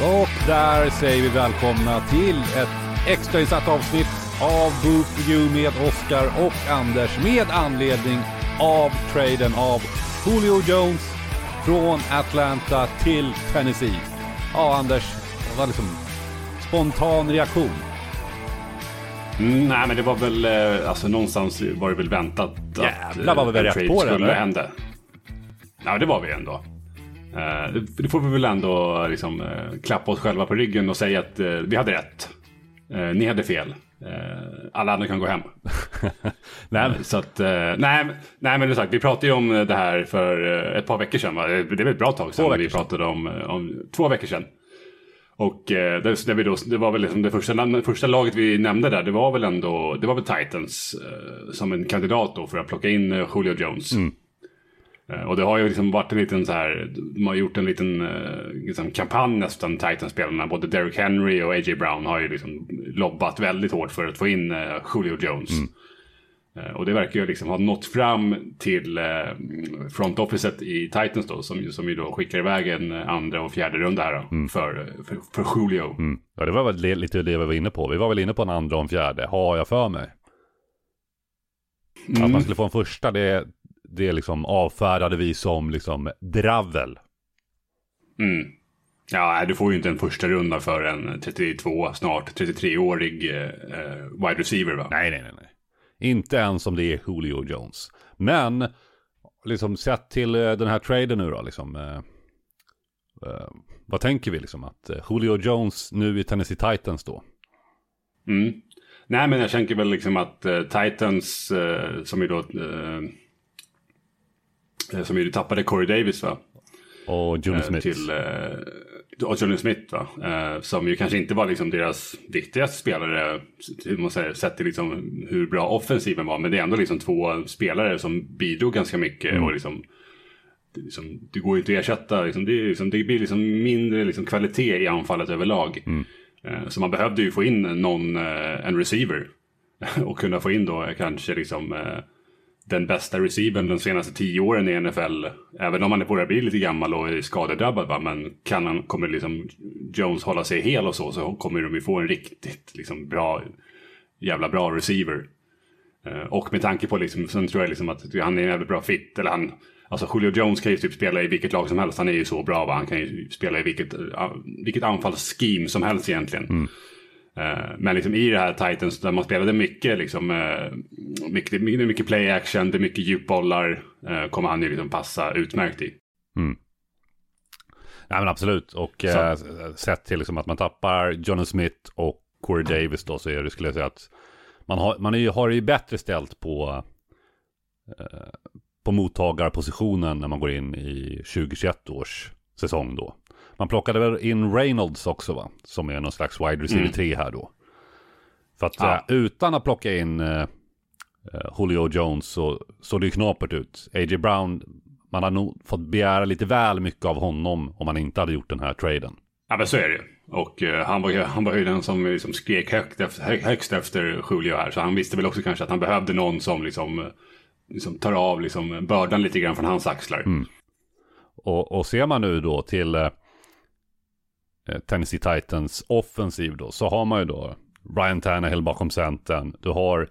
Och där säger vi välkomna till ett extrainsatt avsnitt av Booth Review med Oscar och Anders med anledning av traden av Julio Jones från Atlanta till Tennessee. Ja, Anders, det var liksom spontan reaktion. Mm, nej, men det var väl, eh, alltså någonstans var det väl väntat Jävlar vad vi var rätt på det, skulle eller? hända. Ja, det var vi ändå. Eh, det- får vi väl ändå liksom, eh, klappa oss själva på ryggen och säga att eh, vi hade rätt. Ni hade fel. Alla andra kan gå hem. Nej, Eh, Så att, nej, men- nej men sagt, vi pratade ju om det här för ett par veckor sedan. Va? Det är väl ett bra tag sedan vi pratade om, om två veckor sedan. Och det, det, vi då, det var väl liksom det första, det första laget vi nämnde där, det var väl ändå, det var väl Titans som en kandidat då för att plocka in Julio Jones. Eh, och det har ju liksom varit en liten så här, de har gjort en liten eh, liksom kampanj nästan, Titans-spelarna. Både Derrick Henry och A.J. Brown har ju liksom lobbat väldigt hårt för att få in eh, Julio Jones. Eh, Och det verkar ju liksom ha nått fram till eh, front officet i Titans då, som, som ju då skickar iväg en eh, andra och fjärde runda här då, för, för, för Julio. Mm. Ja, det var väl det- lite det vi var inne på. Vi var väl inne på en andra och en fjärde, har jag för mig. Att Mm. man skulle få en första, det, det liksom avfärdade vi som liksom dravel. Mm. Ja, du får ju inte en första runda för en 32, snart 33-årig eh, wide receiver va? Nej, nej, nej, nej. Inte ens om det är Julio Jones. Men, liksom sett till eh, den här traden nu då, liksom. Eh, eh, vad tänker vi liksom? Att eh, Julio Jones nu i Tennessee Titans då? Mm. Nej, men jag tänker väl liksom att eh, Titans, som ju då... Eh, som ju tappade Corey Davis va? Och June Eh, Smith. Till, eh, och Johnny Smith va? Som ju kanske inte var liksom deras viktigaste spelare. Hur man säger, sett till liksom hur bra offensiven var. Men det är ändå liksom två spelare som bidrog ganska mycket. Och liksom, liksom, det går ju inte att ersätta. Liksom, det, liksom, det blir liksom mindre liksom, kvalitet i anfallet överlag. Eh, Så man behövde ju få in någon, en receiver. och kunna få in då kanske liksom den bästa receivern de senaste tio åren i NFL. Även om han är börjar bli lite gammal och är skadedrabbad. Va? Men kan han, kommer liksom Jones hålla sig hel och så så kommer de ju få en riktigt liksom, bra, jävla bra receiver. Eh, och med tanke på liksom, sen tror jag liksom att han är en jävligt bra fit. Eller han, alltså Julio Jones kan ju typ spela i vilket lag som helst. Han är ju så bra va. Han kan ju spela i vilket, eh, vilket anfallsscheme som helst egentligen. Mm. Men liksom i det här Titans där man spelade mycket, liksom, eh, mycket, är mycket play action, det är mycket djupbollar. eh, Kommer han ju liksom passa utmärkt i. Nej men absolut. Och eh, sett till liksom att man tappar Johnny Smith och Corey Davis då så är det skulle jag säga att man har, man är, ju- har det ju bättre ställt på, eh, på mottagarpositionen när man går in i 2021 års säsong då. Man plockade väl in Reynolds också va? Som är någon slags wide receiver 3 här då. För att Ja. eh, utan att plocka in eh, eh, Julio Jones så såg det ju knapert ut. A.J. Brown, man hade nog fått begära lite väl mycket av honom om man inte hade gjort den här traden. Ja men så är det ju. Och eh, han, var, ju- han var ju den som liksom skrek högt efter, hö- högst efter Julio här. Så han visste väl också kanske att han behövde någon som liksom, liksom tar av liksom bördan lite grann från hans axlar. Och, och ser man nu då till Eh, Tennessee Titans offensiv då, så har man ju då Ryan Tannehill bakom centern. Du har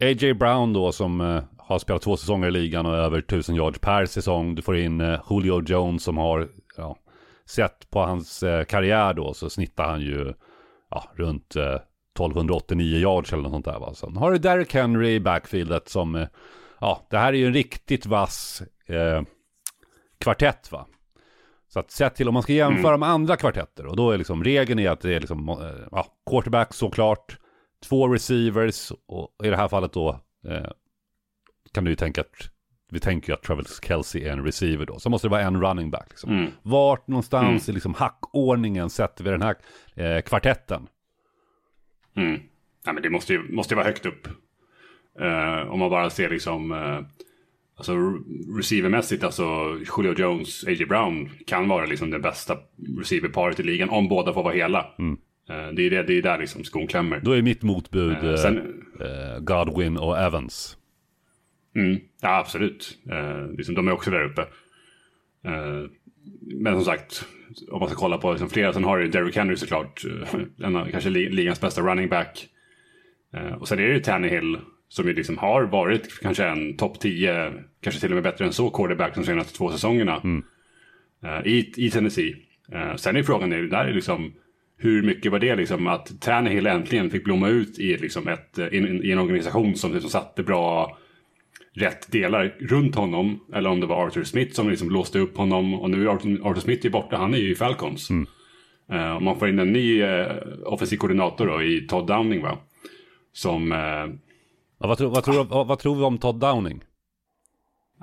A.J. Brown då som eh, har spelat två säsonger i ligan och över 1000 yards per säsong. Du får in eh, Julio Jones som har, ja, sett på hans eh, karriär då så snittar han ju ja, runt eh, 1289 yards eller något sånt där va. Sen har du Derrick Henry i backfieldet som, eh, ja, det här är ju en riktigt vass eh, kvartett va. Så att sett till om man ska jämföra med andra kvartetter och då är liksom regeln är att det är liksom, eh, ja, quarterback såklart, två receivers och i det här fallet då eh, kan du ju tänka att vi tänker ju att Travis Kelce är en receiver då. Så måste det vara en running back. Liksom. Mm. Vart någonstans i liksom hackordningen sätter vi den här eh, kvartetten? Mm. Ja, men det måste ju, måste ju vara högt upp. Eh, om man bara ser liksom, uh, alltså re- receivermässigt, alltså Julio Jones, A.J. Brown kan vara liksom det bästa receiverparet i ligan om båda får vara hela. Eh, det är det, det är där liksom skon klämmer. Då är mitt motbud Eh, eh, sen- eh, Godwin och Evans. Mm, ja, absolut. Eh, liksom, de är också där uppe. Eh, men som sagt, om man ska kolla på liksom flera, sen har du Derrick Henry såklart, eh, en av kanske ligans bästa running back. Eh, och sen är det ju Tannehill som ju liksom har varit kanske en topp 10, kanske till och med bättre än så, quarterback de senaste två säsongerna mm. i, i Tennessee. Sen är frågan, är, där är liksom, hur mycket var det liksom att Tannehill äntligen fick blomma ut i, liksom ett, i, en, i en organisation som liksom satte bra rätt delar runt honom. Eller om det var Arthur Smith som liksom låste upp honom. Och nu är Arthur, Arthur Smith är borta, han är ju i Falcons. Mm. Uh, man får in en ny uh, offensiv koordinator då, i Todd Downing va. Som... Uh, ja, vad, tror, vad, tror, vad, vad tror vi om Todd Downing?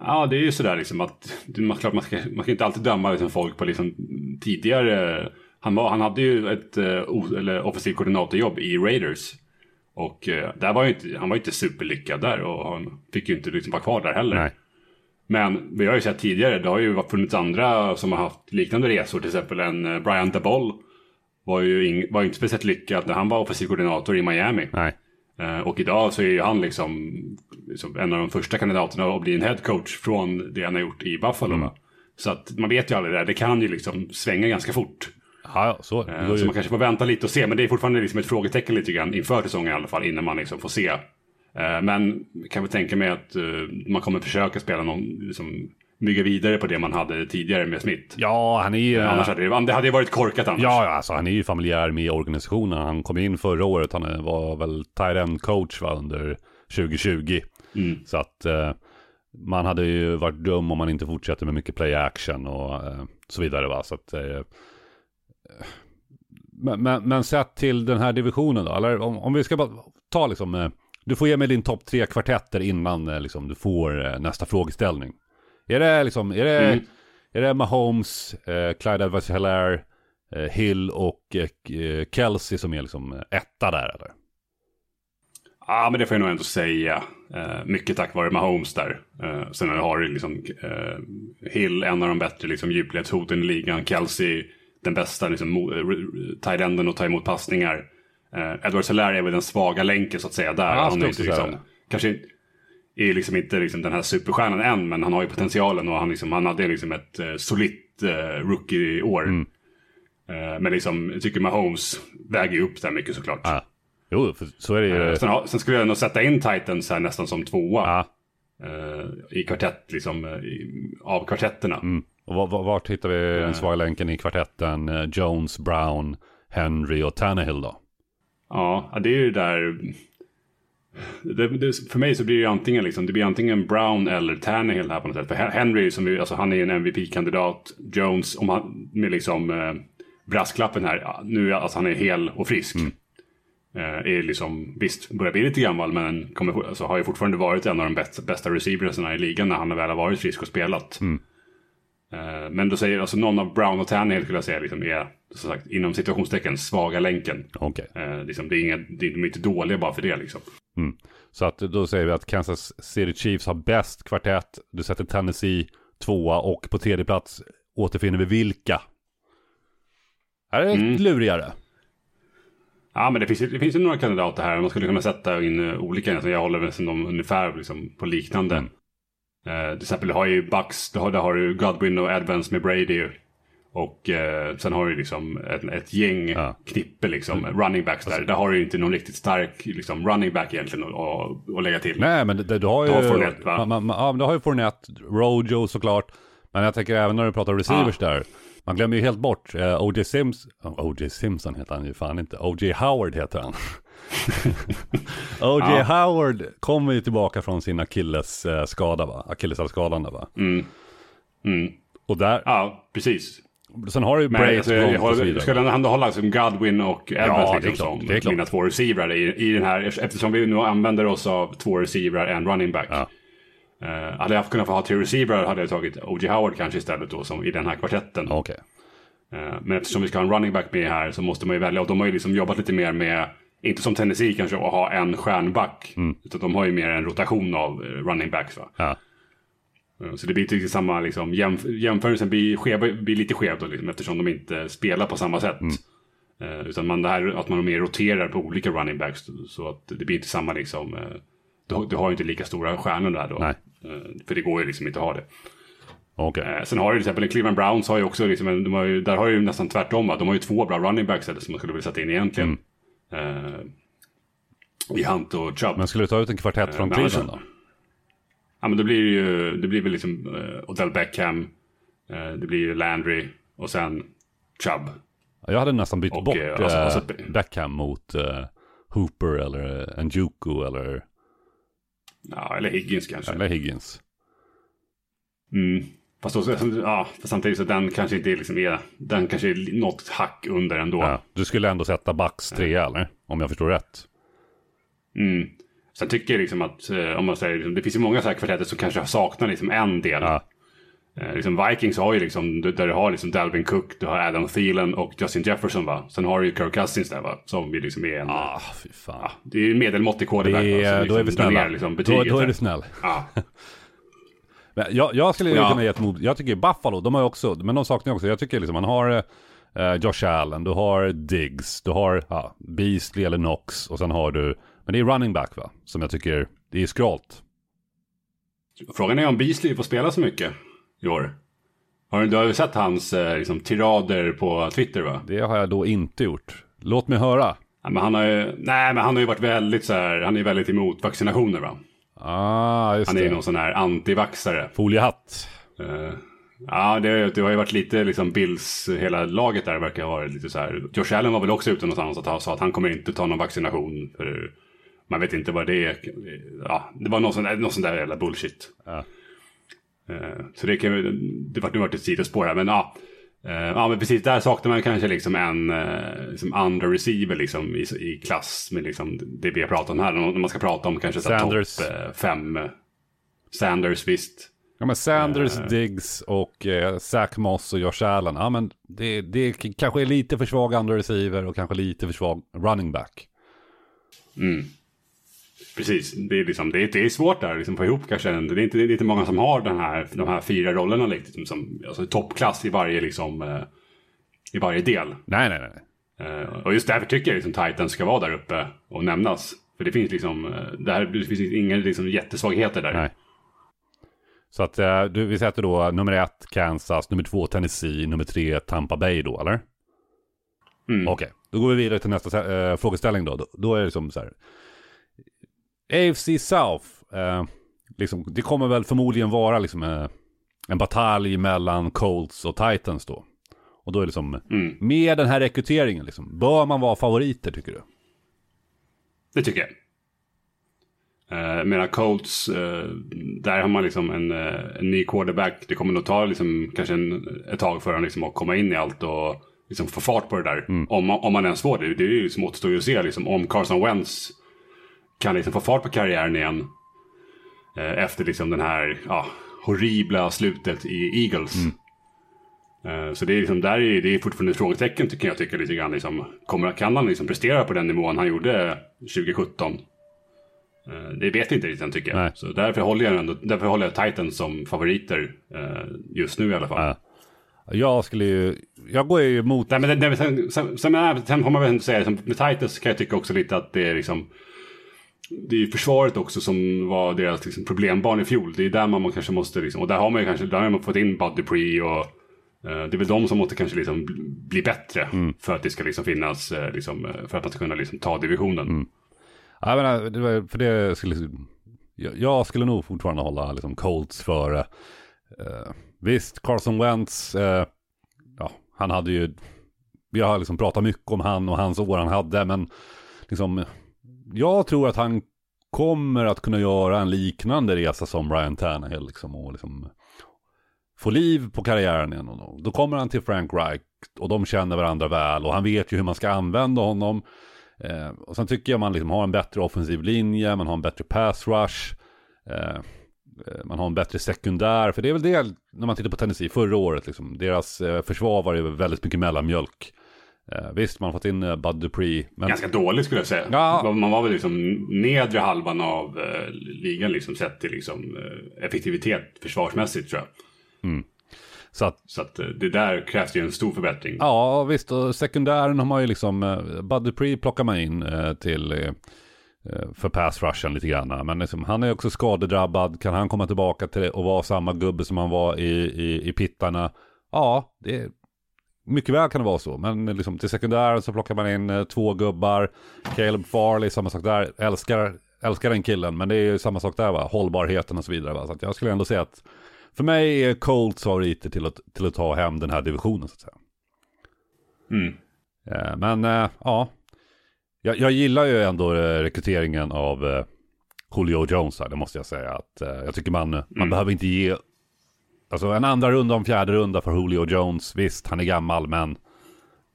Ja, det är ju sådär liksom att man, klart, man, ska, man kan inte alltid döma liksom folk på liksom tidigare. Han, var, han hade ju ett uh, offensiv koordinatorjobb i Raiders. Och eh, där var ju inte, han var ju inte superlyckad där och han fick ju inte liksom vara kvar där heller. Nej. Men vi har ju sett tidigare, det har ju funnits andra som har haft liknande resor. Till exempel en eh, Brian DeBoll var ju ing, var inte speciellt lyckad när han var offensiv koordinator i Miami. Nej. Eh, och idag så är ju han liksom, liksom, en av de första kandidaterna att bli en headcoach från det han har gjort i Buffalo. Mm. Så att man vet ju aldrig det där, det kan ju liksom svänga ganska fort. Ja, så. Eh, så man kanske får vänta lite och se. Men det är fortfarande liksom ett frågetecken lite grann inför säsongen i alla fall. Innan man liksom får se. Eh, men kan väl tänka mig att man kommer försöka spela någon, liksom, bygga vidare på det man hade tidigare med Smith. Ja, han är ju... Annars hade det, det hade varit korkat annars. Ja, ja alltså, han är ju familjär med organisationen. Han kom in förra året, han var väl tight coach va, under 2020. Mm. Så att eh, man hade ju varit dum om man inte fortsätter med mycket play action och eh, så vidare. Va? Så att, eh, men, men, men sett till den här divisionen då, eller om, om vi ska bara ta liksom, eh, du får ge mig din topp tre kvartetter innan eh, liksom, du får eh, nästa frågeställning. Är det liksom, är det, mm. är det Mahomes, eh, Clyde edwards hilaire eh, Hill och eh, Kelsey som är liksom etta där eller? Ja, men det får jag nog ändå säga. Eh, mycket tack vare Mahomes där. Eh, sen har du liksom eh, Hill, en av de bättre liksom, djupledshoten i ligan. Kelsey, den bästa liksom, eh, tight-enden och ta emot passningar. Eh, Edward Soler är väl den svaga länken så att säga där. Ja, han är inte, liksom, kanske är liksom inte liksom, den här superstjärnan än, men han har ju potentialen och han, liksom, han hade liksom ett eh, solitt eh, rookie-år. Mm. Eh, men liksom, jag tycker Mahomes väger ju upp det mycket såklart. Ja. Jo, för så är det ju. Eh, sen, sen, skulle jag nog sätta in Titans här nästan som tvåa. Ja. Eh, I kvartett, liksom, i, av kvartetterna. Mm. Och vart hittar vi den svaga länken i kvartetten? Eh, Jones, Brown, Henry och Tannehill då? Ja, det är ju där... Det, det, för mig så blir det antingen, liksom, det blir antingen Brown eller Tannehill här på något sätt. För Henry, som vi, alltså, han är en MVP-kandidat. Jones, om han, med liksom eh, brasklappen här, nu alltså han är hel och frisk. Mm. Eh, är liksom, visst, börjar bli lite gammal men kommer, alltså, har ju fortfarande varit en av de bästa, bästa receiversarna i ligan när han väl har varit frisk och spelat. Mm. Eh, men då säger alltså någon av Brown och Tannehill skulle jag säga liksom är som sagt, inom situationstecken svaga länken. Okay. Eh, liksom, det är inga, de är inte dåliga bara för det liksom. Mm. Så att då säger vi att Kansas City Chiefs har bäst kvartett. Du sätter Tennessee tvåa och på tredje plats återfinner vi vilka? Här är det mm. lurigare. Ja, men det finns, det finns ju några kandidater här. Man skulle kunna sätta in uh, olika. Alltså jag håller med dem ungefär liksom, på liknande. Mm. Uh, till exempel, du har ju Bucks, där har, där har du Godwin och Advance med Brady. Och uh, sen har du liksom ett, ett gäng ja. knippe liksom, mm. running backs där. Där har du inte någon riktigt stark liksom, running back egentligen att, lägga till. Nej, men det, du har ju... Du har Fournette, va? Man, man, ja, du har ju Fournette, Rojo såklart. Men jag tänker även när du pratar receivers ah. där. Man glömmer ju helt bort eh, O.J. Simpson, O.J. Simpson heter han ju fan inte, O.J. Howard heter han. O.J. Ja. Howard kommer ju tillbaka från sin Achilles uh, skada va, Achillesskadan va. Mm. Mm. Och där. Ja, precis. Sen har du ju Brace, alltså, jag, och så vidare. Skulle han hålla liksom Godwin och Evans ja, liksom, som mina två receivrar i, i den här, eftersom vi nu använder oss av två receivrar, en running back. Ja. Uh, hade jag kunnat få ha tre receiver hade jag tagit O.J. Howard kanske istället då som i den här kvartetten. Okay. Uh, men eftersom vi ska ha en running back med här så måste man ju välja och de har ju liksom jobbat lite mer med inte som Tennessee kanske att ha en stjärnback. Mm. Utan de har ju mer en rotation av eh, running backs. Va? Ja. Så det blir inte riktigt samma, liksom, jämf jämförelsen blir, skev, blir lite skev då, liksom, eftersom de inte spelar på samma sätt. Mm. Uh, utan man, det här, att man mer roterar på olika running backs. Så att det blir inte samma liksom, uh, du, du har ju inte lika stora stjärnor där då. Eh, för det går ju liksom inte att ha det. Okej. Eh, sen har du till exempel Cleveland Browns har ju också, liksom, de har ju, där har ju nästan tvärtom. Va? De har ju två bra running backs eller, som man skulle vilja sätta in egentligen. Eh, I Hunt och Chubb. Men skulle du ta ut en kvartett från Eh, Cleveland då? Ja men då blir det ju, det blir väl liksom uh, Odell Beckham, eh, det blir ju Landry och sen Chubb. Ja, Jag hade nästan bytt Och, bort eh, alltså- eh, alltså- Beckham mot eh, Hooper eller eh, Njoku eller, Ja, eller Higgins kanske. eller Higgins. Mm. Fast, då, ja, fast samtidigt så den kanske inte är liksom är, den kanske är något hack under ändå. Ja. Du skulle ändå sätta Bucks trea eller? Om jag förstår rätt. Mm. Sen tycker jag liksom att, eh, om man säger, liksom, det finns ju många så här kvartetter som kanske saknar liksom en del. Ja. Eh, liksom Vikings har ju liksom, där du har liksom Dalvin Cook, du har Adam Thielen och Justin Jefferson va. Sen har du ju Kirk Cousins där va, som ju liksom är en, Ah, fy fan. det är ju medelmåttig quarterback. Det är, liksom då är vi drar snälla. ner Liksom, då, betyget då är du snäll. Ja. Men jag, jag skulle Ja. kunna ge ett mot, jag tycker Buffalo, de har ju också, men de saknar ju också, jag tycker liksom man har eh, Josh Allen, du har Diggs, du har ja, Beasley eller Knox och sen har du, men det är running back va, som jag tycker, det är skralt. Frågan är om Beasley får spela så mycket i år. Har du, du har ju sett hans eh, liksom, tirader på Twitter va? Det har jag då inte gjort. Låt mig höra. Ja, men han har ju, nej men han har ju varit väldigt så här, han är väldigt emot vaccinationer va? Ah, just Han är ju någon sån här antivaxare. Foliehatt. Eh, ja, det, det har ju varit lite liksom Bills, hela laget där verkar ha varit lite så här. Josh Allen var väl också ute någonstans och sa att han kommer inte ta någon vaccination. För man vet inte vad det är. Ja, det var någon sån där, någon sån där jävla bullshit. Ja. Eh, så det kan det vart nu varit ett sidospår här, men ja. Eh, ja, men precis där saknar man kanske liksom en eh, liksom andra receiver liksom i, i klass med liksom det vi har pratat om här. När man ska prata om kanske Sanders. topp fem. Sanders visst. Ja men Sanders, Diggs och eh, Zach Moss och Josh Allen. Ja men det, det kanske är lite för svag andra receiver och kanske lite för svag running back. Mm. Precis, det är, liksom, det är, det är svårt där liksom, få ihop kanske. en- Det är, inte, det är inte många som har den här, de här fyra rollerna liksom, som alltså, toppklass i varje, liksom, eh, i varje del. Nej nej nej. Eh, och just därför tycker jag liksom Titans ska vara där uppe och nämnas. För det finns liksom, eh, där, det finns inga liksom, jättesvagheter där. Nej. Så att eh, du, vi sätter då nummer ett Kansas, nummer två Tennessee, nummer tre Tampa Bay då eller? Mm. Okej, då går vi vidare till nästa eh, frågeställning då. då. Då är det som så här. AFC South, eh, liksom, det kommer väl förmodligen vara liksom eh, en batalj mellan Colts och Titans då. Och då är det liksom, Mm. med den här rekryteringen liksom, bör man vara favoriter tycker du? Det tycker jag. Uh, medan Colts, eh, där har man liksom en, eh, en ny quarterback. Det kommer nog ta liksom, kanske en, ett tag för honom liksom, att komma in i allt och liksom, få fart på det där. Om, man- om man ens får det. Det är ju liksom, återstår ju att se liksom, om Carson Wentz kan liksom, få fart på karriären igen. eh, efter liksom, den här ja, horribla slutet i Eagles. Eh, Så det är, liksom, där är, det är fortfarande ett frågetecken tycker jag tycker lite grann. Liksom, kommer, kan han liksom prestera på den nivån han gjorde 2017? Eh, Det vet vi inte riktigt än tycker jag. Nej. Så därför håller jag, ändå, därför håller jag Titans som favoriter eh, just nu i alla fall. Ja. Jag skulle ju, jag går ju emot, Nej, men det, det, sen, sen, sen, men sen får man väl säga, med Titans kan jag tycka också lite att det är liksom det är ju försvaret också som var deras liksom, problembarn i fjol. Det är där man kanske måste, liksom, och där har man ju kanske där har man fått in Bud Dupree och eh, det är väl de som måste kanske liksom bli- bättre för att det ska liksom finnas, eh, liksom, eh, för att man ska kunna liksom ta divisionen. jag menar, det var, för det skulle, jag, jag skulle nog fortfarande hålla liksom Colts före. Eh, visst, Carson Wentz, eh, ja, han hade ju, vi har liksom pratat mycket om han och hans år han hade, men liksom, jag tror att han kommer att kunna göra en liknande resa som Ryan Tannehill liksom, och liksom få liv på karriären igen. Och då- kommer han till Frank Reich och de känner varandra väl och han vet ju hur man ska använda honom. Eh, och sen tycker jag man liksom har en bättre offensiv linje, man har en bättre pass rush. Eh, eh, man har en bättre sekundär, för det är väl det när man tittar på Tennessee förra året. Liksom, deras eh, försvar var ju väldigt mycket mellanmjölk. Eh, visst, man har fått in eh, Bud Dupree, men Ganska dåligt skulle jag säga. Ja. Man var väl liksom nedre halvan av eh, ligan liksom, sett till liksom, effektivitet försvarsmässigt tror jag. så att Så att det där krävs ju en stor förbättring. Ja, visst. Och sekundären har man ju liksom, eh, Bud Dupree plockar man in eh, till, eh, för pass rushen lite grann. Men liksom, han är också skadedrabbad. Kan han komma tillbaka till och vara samma gubbe som han var i, i, i pittarna? Ja, det mycket väl kan det vara så. Men liksom, till sekundären så plockar man in eh, två gubbar. Caleb Farley, samma sak där. Älskar, älskar den killen. Men det är ju samma sak där va. Hållbarheten och så vidare va. Så jag skulle ändå säga att för mig är Colts favoriter till att, till att ta hem den här divisionen så att säga. Mm. Eh, men eh, ja, jag, jag, gillar ju ändå rekryteringen av Julio Jones här, det måste jag säga. Att, jag tycker man, mm. man behöver inte ge, alltså en andra runda en fjärde runda för Julio Jones. Visst, han är gammal, men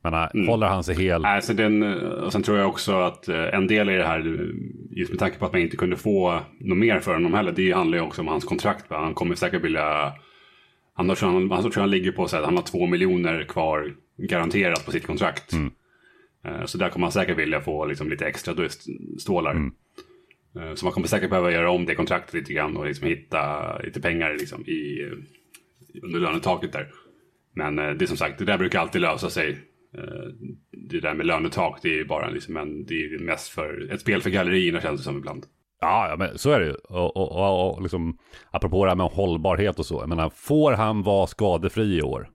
men mm. håller han sig hel? Alltså den, och sen tror jag också att en del i det här, just med tanke på att man inte kunde få något mer för honom heller, det handlar ju också om hans kontrakt. Va? Han kommer säkert vilja, han, tror han, han, tror han ligger på så att han har två miljoner kvar garanterat på sitt kontrakt. Mm. Eh, så där kommer man säkert vilja få liksom lite extra stålar. Mm. Eh, så man kommer säkert behöva göra om det kontraktet lite grann och liksom hitta lite pengar liksom i, under lönetaket där. Men eh, det är som sagt, det där brukar alltid lösa sig. Eh, det där med lönetak, det är bara liksom en, det är mest för ett spel för gallerierna känns det som ibland. Ja, ja men så är det ju. Och, och, och, och liksom, apropå det här med hållbarhet och så. Jag menar, får han vara skadefri i år?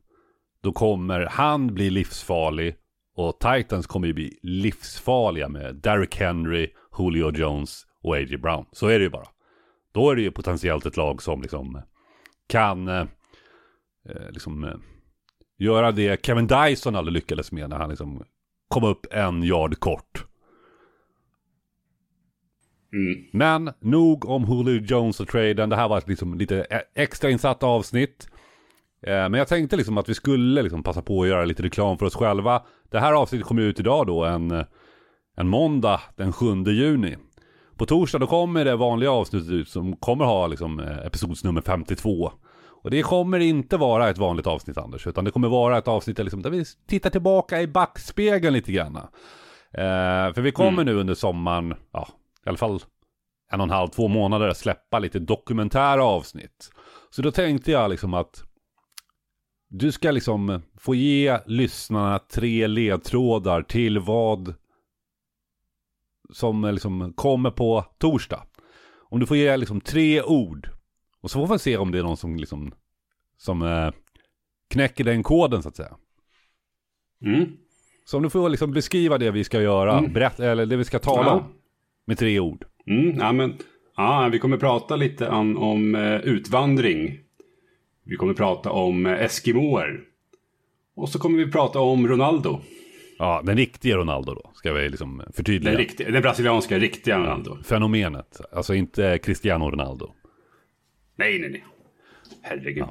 Då kommer han bli livsfarlig och Titans kommer ju bli livsfarliga med Derrick Henry, Julio Jones och A.J. Brown. Så är det ju bara. Då är det ju potentiellt ett lag som liksom kan eh, eh, liksom eh, göra det Kevin Dyson aldrig lyckades med när han liksom kom upp en yard kort. Mm. Men nog om Julio Jones och traden. Det här var ett liksom lite e- extra insatt avsnitt. Eh, men jag tänkte liksom att vi skulle liksom passa på att göra lite reklam för oss själva. Det här avsnittet kommer ut idag då en, en måndag den 7 juni. På torsdag då kommer det vanliga avsnittet ut som kommer ha liksom eh, episodsnummer 52. Och det kommer inte vara ett vanligt avsnitt Anders, utan det kommer vara ett avsnitt där, liksom, där vi tittar tillbaka i backspegeln lite grann. Eh, för vi kommer mm. nu under sommaren, ja, i alla fall en och en halv, två månader släppa lite dokumentära avsnitt. Så då tänkte jag liksom att du ska liksom få ge lyssnarna tre ledtrådar till vad som liksom kommer på torsdag. Om du får ge liksom tre ord. Och så får vi se om det är någon som liksom som eh, knäcker den koden så att säga. Mm. Så om du får liksom beskriva det vi ska göra, mm. berätta, eller det vi ska tala ja. om. Med tre ord. Mm, ja, men, ja, vi kommer prata lite om, om uh, utvandring vi kommer prata om Eskimoer. Och så kommer vi prata om Ronaldo. Ja, den riktiga Ronaldo då, ska vi liksom förtydliga. Den, riktiga, den brasilianska riktiga Ronaldo. Fenomenet, alltså inte Cristiano Ronaldo. Nej, nej, nej. Herregud. Ja.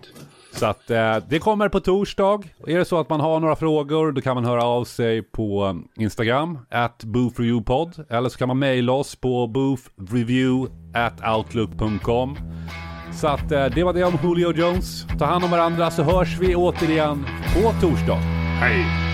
Så att eh, det kommer på torsdag. Är det så att man har några frågor då kan man höra av sig på Instagram, at boofreviewpod. Eller så kan man mejla oss på boofreview outlook.com. Så att eh, det var det om Julio Jones. Ta hand om varandra så hörs vi återigen på torsdag. Hej!